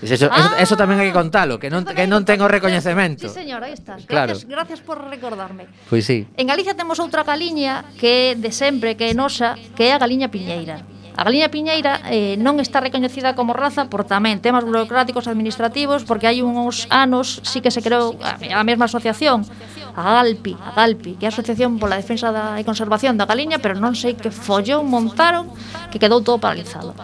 Eso, ah, eso, tamén hai que contalo, que non, que non ten o recoñecemento. Sí, señor, aí estás. Gracias, claro. gracias por recordarme. Pois pues sí. En Galicia temos outra galiña que de sempre, que é nosa, que é a galiña piñeira. A galiña piñeira eh, non está recoñecida como raza por tamén temas burocráticos administrativos porque hai uns anos sí que se creou a, a mesma asociación a Galpi, a Galpi, que é a Asociación pola Defensa da, e Conservación da Galiña, pero non sei que follón montaron que quedou todo paralizado.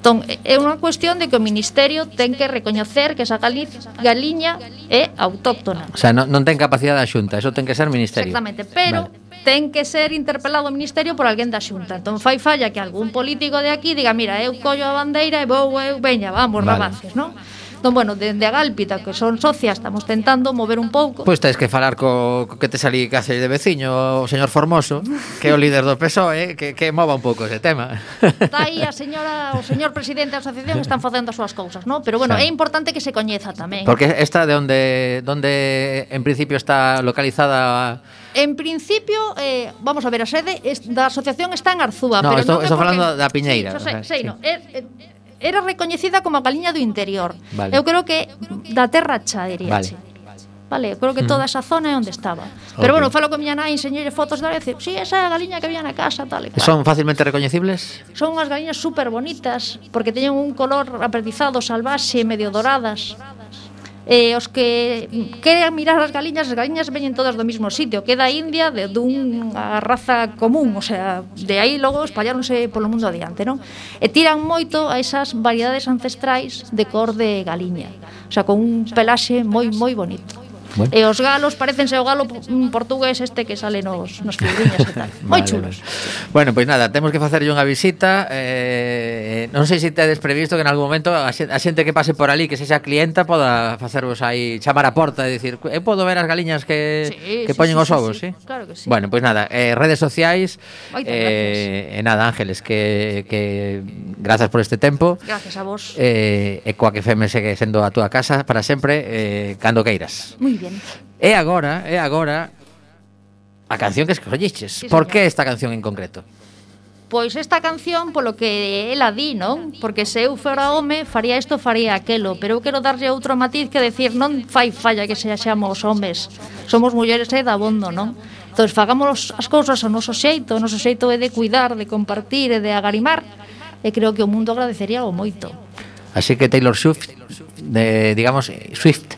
Entón, é unha cuestión de que o Ministerio ten que recoñecer que esa galiña é autóctona. O sea, non, non ten capacidade da xunta, eso ten que ser Ministerio. Exactamente, pero vale ten que ser interpelado o Ministerio por alguén da Xunta. Entón fai falla que algún político de aquí diga, mira, eu collo a bandeira e vou, eu, veña, vamos, vale. rabaces, non? Entón, bueno, dende a Gálpita, que son socias, estamos tentando mover un pouco. Pois tens que falar co, co que te salí case de veciño, o señor Formoso, que é o líder do PSOE, que, que mova un pouco ese tema. Está aí a señora, o señor presidente da asociación están facendo as súas cousas, non? Pero bueno, sí. é importante que se coñeza tamén. Porque esta de onde, donde en principio está localizada En principio, eh, vamos a ver, a sede es, da asociación está en Arzúa, no, pero estou, non estou porque... falando da Piñeira. Sí, sei, sei, sí. no. Er, er, era recoñecida como a galiña do interior. Vale. Eu creo que da terra cha, diría. Vale. Che. Vale, creo que mm. toda esa zona é onde estaba. Okay. Pero bueno, falo con miña nai, enseñei fotos da vez, si, sí, esa é a galiña que había na casa, tal e cual. Son fácilmente recoñecibles? Son unhas galiñas super bonitas, porque teñen un color aperdizado, salvaxe, medio doradas eh, os que queren mirar as galiñas, as galiñas veñen todas do mesmo sitio, que da India de dunha raza común, o sea, de aí logo espalláronse polo mundo adiante, non? E tiran moito a esas variedades ancestrais de cor de galiña, o sea, con un pelaxe moi moi bonito. Bueno. E os galos parecense ao galo portugués este que sale nos, nos figurinhas e tal. Moi vale, chulos. Vale. Bueno, pois pues nada, temos que facerlle unha visita. Eh, non sei se tedes previsto que en algún momento a xente que pase por ali, que sexa clienta, poda facervos aí chamar a porta e dicir, eu podo ver as galiñas que, sí, que sí, poñen sí, os ovos, sí, sí. sí? Claro que sí. Bueno, pois pues nada, eh, redes sociais, Oita, eh, gracias. e nada, Ángeles, que, que grazas por este tempo. Gracias a vos. Eh, e coa que FM segue sendo a túa casa para sempre, eh, cando queiras. Muy bien. É agora, é agora a canción que escolliches. Sí, Por que esta canción en concreto? Pois esta canción polo que ela di, non? Porque se eu fora home, faría isto, faría aquelo Pero eu quero darlle outro matiz que decir Non fai falla que se xamos homes Somos mulleres e dabondo, non? Entón, fagamos as cousas ao noso xeito O noso xeito é de cuidar, de compartir e de agarimar E creo que o mundo agradecería o moito Así que Taylor Swift, de, digamos, Swift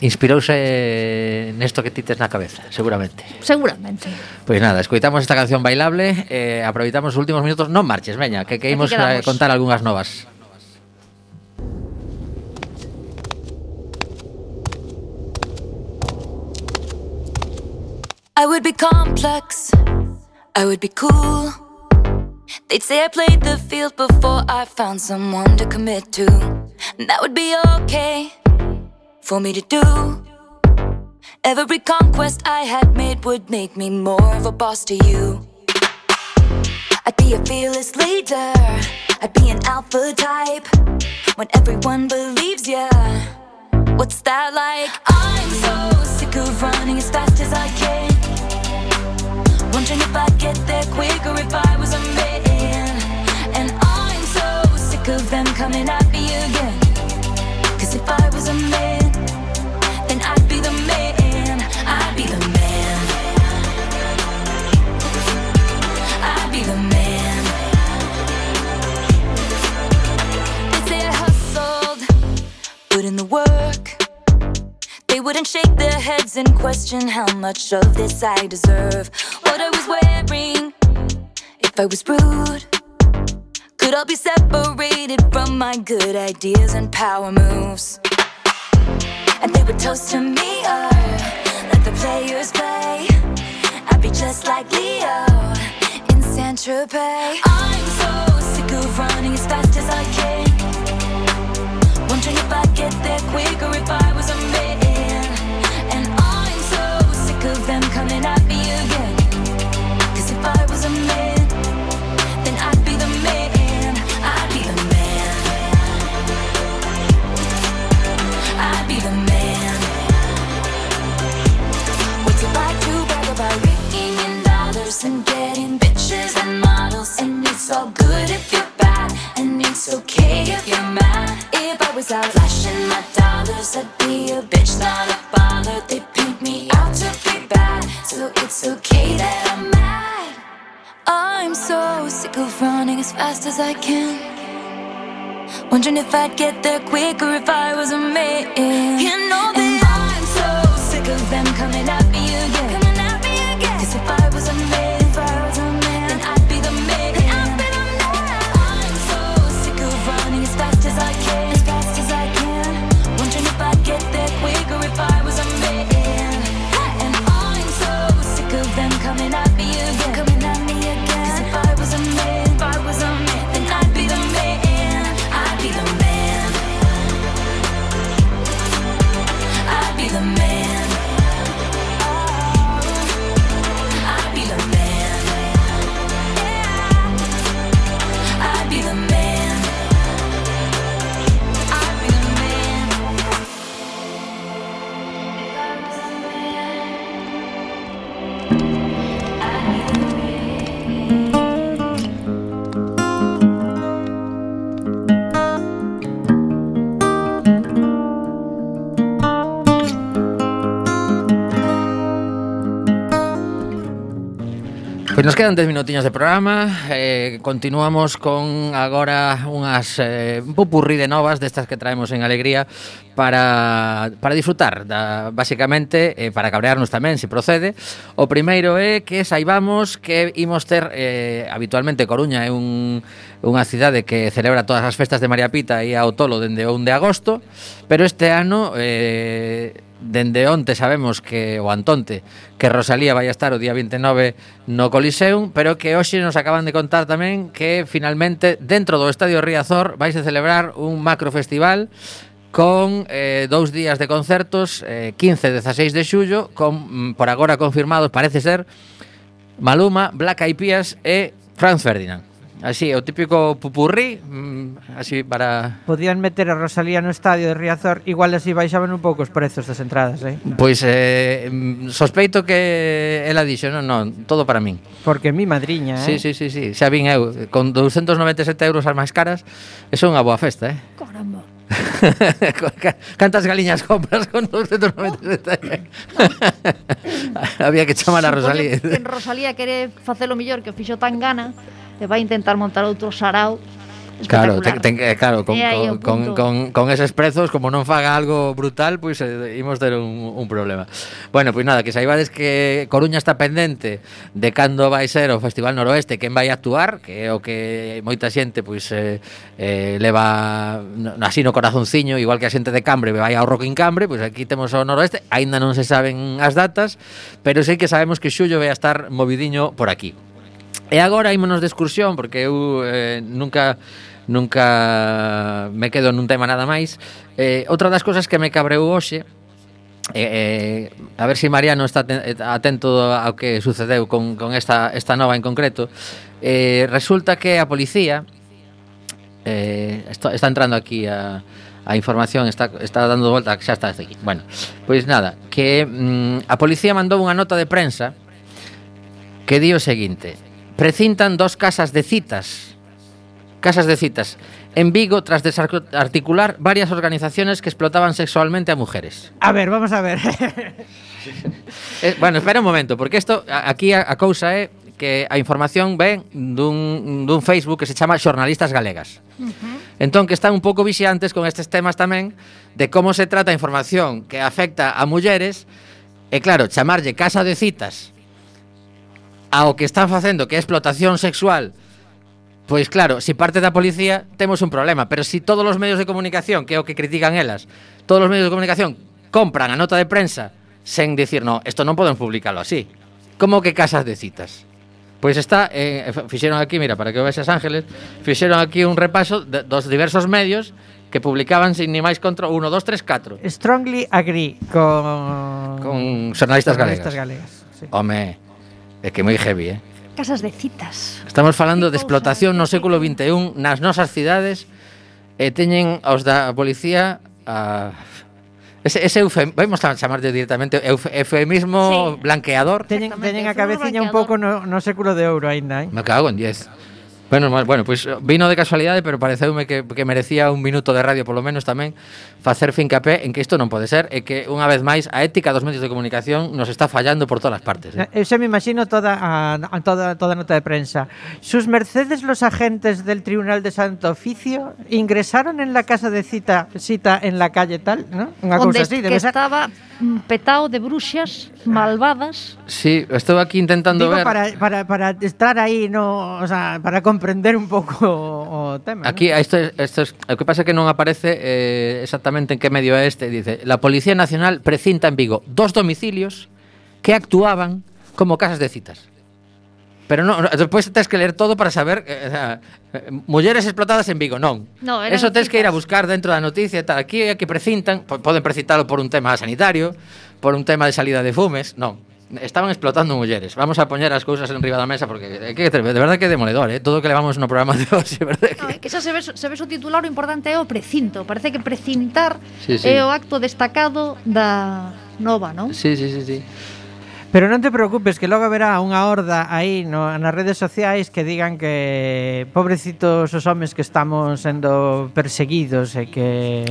inspirouse nesto que ti tes na cabeza, seguramente. Seguramente Pois nada, escoitamos esta canción bailable, eh, aproveitamos os últimos minutos, non marches, veña, que que Aquí imos a contar algunhas novas. I would be complex, I would be cool. They'd say I played the field before I found someone to commit to. And that would be okay for me to do. Every conquest I had made would make me more of a boss to you. I'd be a fearless leader, I'd be an alpha type. When everyone believes ya, what's that like? I'm so sick of running as fast as I can. Wondering if I'd get there quicker if I was a man. Question how much of this I deserve. What I was wearing, if I was rude, could I be separated from my good ideas and power moves. And they would toast to me, or let the players play. I'd be just like Leo in Saint Tropez. I'm so sick of running as fast as I can. Wondering if I'd get there quicker if I was a coming at me again. Cause if I was a man, then I'd be the man. I'd be the man. I'd be the man. What's it like to brag about raking in dollars and getting bitches and models? And it's all good if you're bad, and it's okay if you're mad. Was out flashing my dollars, I'd be a bitch, not a bother. They paint me out to be bad, so it's okay that I'm mad. I'm so sick of running as fast as I can. Wondering if I'd get there quicker if I was a man. You know that I'm so sick of them coming at me again. Coming at me again. Cause if I was a man, Pois nos quedan 10 minutiños de programa eh, Continuamos con agora unhas eh, un popurrí de novas destas que traemos en Alegría para, para disfrutar da, basicamente, eh, para cabrearnos tamén se procede. O primeiro é que saibamos que imos ter eh, habitualmente Coruña é un, unha cidade que celebra todas as festas de María Pita e ao Tolo dende 1 de agosto pero este ano eh, dende onte sabemos que o Antonte que Rosalía vai a estar o día 29 no Coliseum, pero que hoxe nos acaban de contar tamén que finalmente dentro do Estadio Riazor vais a celebrar un macrofestival con eh, dous días de concertos, eh, 15 e 16 de xullo, con, mm, por agora confirmados, parece ser, Maluma, Black Eyed Peas e Franz Ferdinand. Así, o típico pupurrí, mm, así para... Podían meter a Rosalía no estadio de Riazor, igual así baixaban un pouco os prezos das entradas, eh? Pois eh, mm, sospeito que ela dixo, non, non, todo para min. Porque mi madriña, eh? Sí, sí, sí, sí. xa vin eu, con 297 euros as máis caras, é unha boa festa, eh? Caramba. Cantas galiñas compras con 297 Había que chamar a Rosalía En Rosalía quere facelo mellor que o fixo tan gana e vai intentar montar outro sarao Claro, ten, ten, eh, claro con, con, con, con, con eses prezos Como non faga algo brutal Pois eh, imos ter un, un problema. Bueno, pois nada, que saibades que Coruña está pendente De cando vai ser o Festival Noroeste Quen vai actuar Que é o que moita xente pois eh, eh, Leva así no corazonciño Igual que a xente de Cambre Vai ao Rock in Cambre Pois aquí temos o Noroeste aínda non se saben as datas Pero sei que sabemos que Xullo vai a estar movidiño por aquí. E agora ímonos de excursión porque eu eh, nunca nunca me quedo nun tema nada máis. Eh, outra das cousas que me cabreou hoxe Eh, eh, a ver se si Mariano está eh, atento ao que sucedeu con, con esta, esta nova en concreto eh, Resulta que a policía eh, está, está entrando aquí a, a información está, está dando volta, xa está aquí. Bueno, pois nada, que mm, a policía mandou unha nota de prensa que di o seguinte: precintan dos casas de citas. Casas de citas. En Vigo, tras desarticular varias organizaciones que explotaban sexualmente a mujeres. A ver, vamos a ver. eh, bueno, espera un momento, porque isto aquí a, a cousa é que a información ven dun, dun Facebook que se chama Xornalistas Galegas. Uh -huh. Entón, que están un pouco vixiantes con estes temas tamén de como se trata a información que afecta a mulleres, e claro, chamarlle casa de citas ao que están facendo, que é explotación sexual, Pois claro, se si parte da policía temos un problema, pero se si todos os medios de comunicación, que é o que critican elas, todos os medios de comunicación compran a nota de prensa sen dicir, no, isto non podemos publicalo así. Como que casas de citas? Pois está, eh, fixeron aquí, mira, para que o vexas Ángeles, fixeron aquí un repaso de, dos diversos medios que publicaban sin ni máis contra 1, 2, 3, 4. Strongly agree con... Con xornalistas, xornalistas galegas. galegas sí. Home, É que moi heavy, eh? Casas de citas. Estamos falando de explotación no século XXI nas nosas cidades e teñen aos da policía a Ese, ese eufem, vamos a chamarlle directamente euf, eufemismo sí. blanqueador. Teñen, teñen a cabeciña un pouco no, no século de ouro aínda, eh? Me cago en 10. Bueno, bueno, pois pues, eh, vino de casualidade, pero pareceume que, que merecía un minuto de radio, polo menos tamén, facer fincapé en que isto non pode ser, e que, unha vez máis, a ética dos medios de comunicación nos está fallando por todas as partes. Eh? eh, eh Eu se me imagino toda a, toda, toda nota de prensa. Sus mercedes los agentes del Tribunal de Santo Oficio ingresaron en la casa de cita, cita en la calle tal, ¿no? Unha cousa así. Debe que ser... estaba petao de bruxas malvadas. Sí, estou aquí intentando Digo, ver... Para, para, para estar aí, no, o sea, para comprender un pouco o, o tema. Aquí, ¿no? esto es, o que pasa que non aparece eh, exactamente en que medio é este. Dice, la Policía Nacional precinta en Vigo dos domicilios que actuaban como casas de citas. Pero no, despois tens que ler todo para saber eh, mulleres explotadas en Vigo, non. No, Eso tens que ir a buscar dentro da noticia e tal. Aquí é que precintan, poden precintalo por un tema sanitario, por un tema de salida de fumes, non estaban explotando mulleres. Vamos a poñer as cousas en riba da mesa porque é que de verdade que é demoledor, eh? todo o que levamos no programa de hoxe, verdade que... No, é que xa se ve se ve o titular, o importante é o precinto. Parece que precintar sí, sí. é o acto destacado da nova, non? Sí, sí, sí, sí. Pero non te preocupes que logo haberá unha horda aí no, nas redes sociais que digan que pobrecitos os homes que estamos sendo perseguidos e que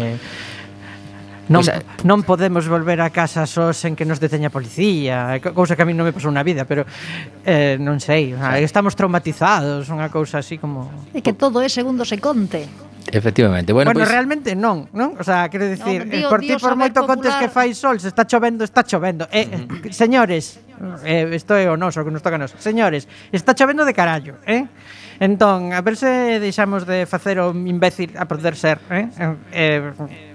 Non, pois, non podemos volver a casa só sen que nos deteña a policía, cousa que a mí non me pasou na vida, pero eh, non sei, xa. estamos traumatizados, unha cousa así como... E que todo é segundo se conte. Efectivamente. Bueno, bueno pois... realmente non, non? O sea, quero dicir, no, eh, por ti por moito popular... contes que fai sol, se está chovendo, está chovendo. Eh, mm -hmm. señores, eh, isto é o noso que nos toca nos. Señores, está chovendo de carallo, eh? Entón, a ver se deixamos de facer o imbécil a poder ser, eh? eh, eh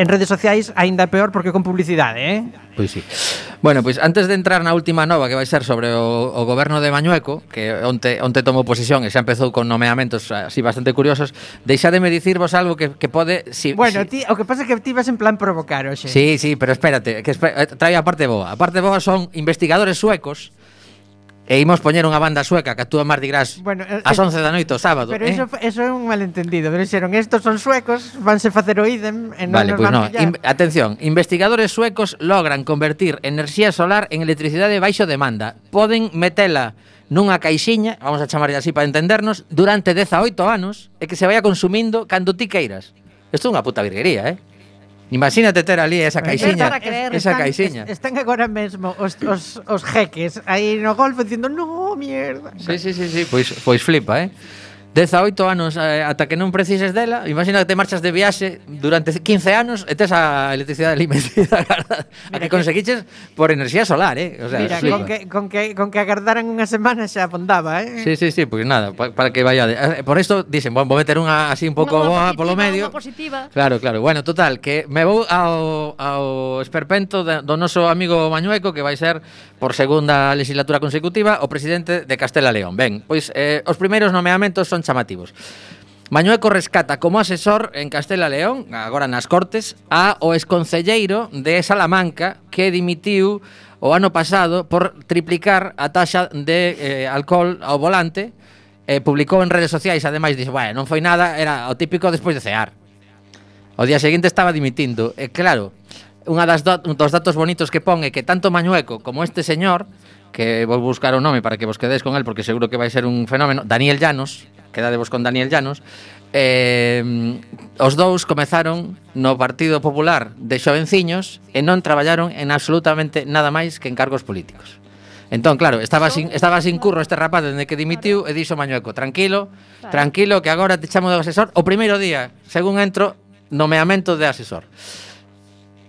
en redes sociais aínda peor porque con publicidade, eh? Pois sí. Bueno, pois antes de entrar na última nova que vai ser sobre o, o goberno de Mañueco, que onte onte tomou posición e xa empezou con nomeamentos eh, así bastante curiosos, deixademe dicirvos algo que, que pode si, Bueno, si... ti o que pasa é que ti vas en plan provocar, oxe. Sí, sí, pero espérate, que espérate, eh, trae a parte boa. A parte boa son investigadores suecos E imos poñer unha banda sueca que actúa en Mardi Gras bueno, eh, ás eh, 11 da noite o sábado. Pero eh? eso, eso é un malentendido. Pero dixeron, estos son suecos, vanse facer o idem. E non vale, pois pues no. In, atención, investigadores suecos logran convertir enerxía solar en electricidade baixo demanda. Poden metela nunha caixiña, vamos a chamarlle así para entendernos, durante 18 anos e que se vaya consumindo cando ti queiras. Isto é unha puta virguería, eh? Imagínate ter ali esa caixinha, creer, esa están, caixinha. Están agora mesmo os, os, os jeques aí no golfo dicindo, "No, mierda". Sí, sí, sí, sí, pois pois flipa, eh? 18 anos eh, ata que non precises dela, imagina que te marchas de viaxe durante 15 anos e tes a electricidade ali metida a que conseguiches por enerxía solar, eh? O sea, Mira, con, que, con, que, con que agardaran unha semana xa afondaba, eh? Sí, sí, sí, pois pues nada, pa, para que vaya... Eh, por isto dicen, bueno, vou meter unha así un pouco boa polo medio. positiva. Claro, claro. Bueno, total, que me vou ao, ao esperpento de, do noso amigo Mañueco, que vai ser por segunda legislatura consecutiva o presidente de Castela León. Ben, pois eh, os primeiros nomeamentos son chamativos. Mañueco rescata como asesor en Castela León, agora nas Cortes, a o exconcelleiro de Salamanca que dimitiu o ano pasado por triplicar a taxa de eh, alcohol ao volante e eh, publicou en redes sociais, ademais, dixo, bueno, non foi nada, era o típico despois de cear. O día seguinte estaba dimitindo. E eh, claro, unha das do, dos datos bonitos que pon é que tanto Mañueco como este señor que vou buscar o nome para que vos quededes con el porque seguro que vai ser un fenómeno, Daniel Llanos, quedadevos con Daniel Llanos, eh, os dous comezaron no Partido Popular de xovenciños e non traballaron en absolutamente nada máis que en cargos políticos. Entón, claro, estaba sin, estaba sin curro este rapaz dende que dimitiu e dixo Mañueco, tranquilo, tranquilo, que agora te chamo de asesor. O primeiro día, según entro, nomeamento de asesor.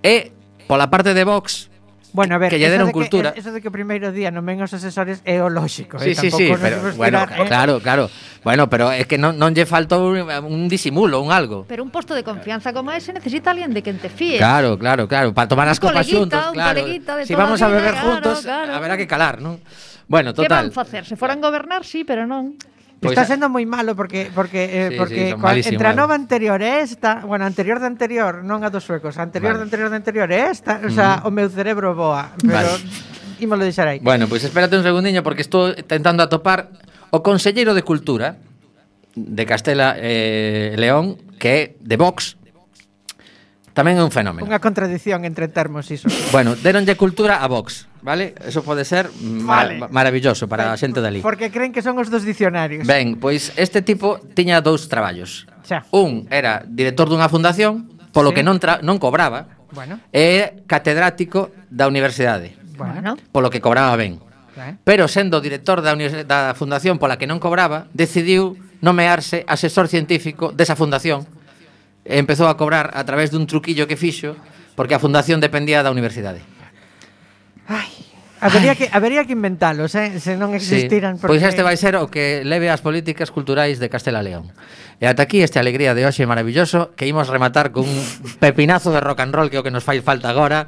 E, pola parte de Vox, Bueno, a ver, que lle deron de cultura. Que, eso de que o primeiro día non ven os asesores é o lóxico, sí, eh? sí, Tampouco sí, pero, bueno, tirar, eh? claro, claro. Bueno, pero é que non, non lle faltou un, un disimulo, un algo. Pero un posto de confianza como ese necesita alguén de quen te fíes. Claro, claro, claro, para tomar as copas xuntos, claro. Si vamos a beber claro, juntos, claro, claro. haberá que calar, non? Bueno, total. Que van facer? Se foran gobernar, sí, pero non. Pois está sendo moi malo porque porque eh, sí, porque sí, malísimo, entre a nova anterior e esta, bueno, anterior de anterior, non a dos suecos, anterior vale. de anterior de anterior e esta, o sea, mm. o meu cerebro boa, pero vale. ímolo deixar aí. Bueno, pois pues espérate un segundiño porque estou tentando atopar o conselleiro de Cultura de Castela eh, León, que é de Vox, tamén é un fenómeno. Unha contradición entre termos iso. Bueno, deronlle cultura a Vox vale? Eso pode ser vale. maravilloso para a xente dali. Porque creen que son os dos dicionarios. Ben, pois este tipo tiña dous traballos. Xa. Un era director dunha fundación, polo sí. que non non cobraba. Bueno. E catedrático da universidade. Bueno. Polo que cobraba ben. Ben. Pero sendo director da, da fundación pola que non cobraba, decidiu nomearse asesor científico desa fundación. E empezou a cobrar a través dun truquillo que fixo, porque a fundación dependía da universidade. Ai, Habería que, habería que inventalos, eh? se non existiran. Sí. Porque... Pois este vai ser o que leve as políticas culturais de Castela León. E ata aquí este alegría de hoxe maravilloso que imos rematar con un pepinazo de rock and roll que é o que nos fai falta agora.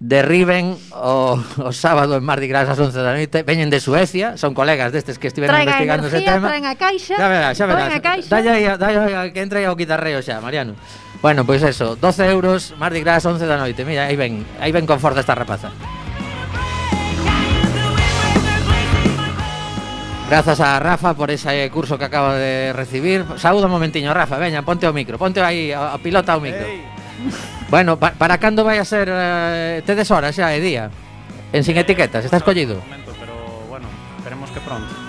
Derriben o, o sábado en Mardi Gras ás 11 da noite Veñen de Suecia, son colegas destes que estiveron traen investigando energía, ese tema Traen a caixa, xa verás, xa verás. traen a caixa Dalla aí, dalla aí, que entre aí ao guitarreo xa, Mariano Bueno, pois pues eso, 12 euros, Mardi Gras 11 da noite Mira, aí ven, aí ven con forza esta rapaza Grazas a Rafa por ese curso que acaba de recibir. Saúdo un momentiño, Rafa, veña, ponte o micro, ponte aí a, a pilota ao micro. Hey. Bueno, pa, para cando vai a ser eh, tedes horas xa é día? En sin eh, etiquetas, está escollido. Momento, pero bueno, esperemos que pronto.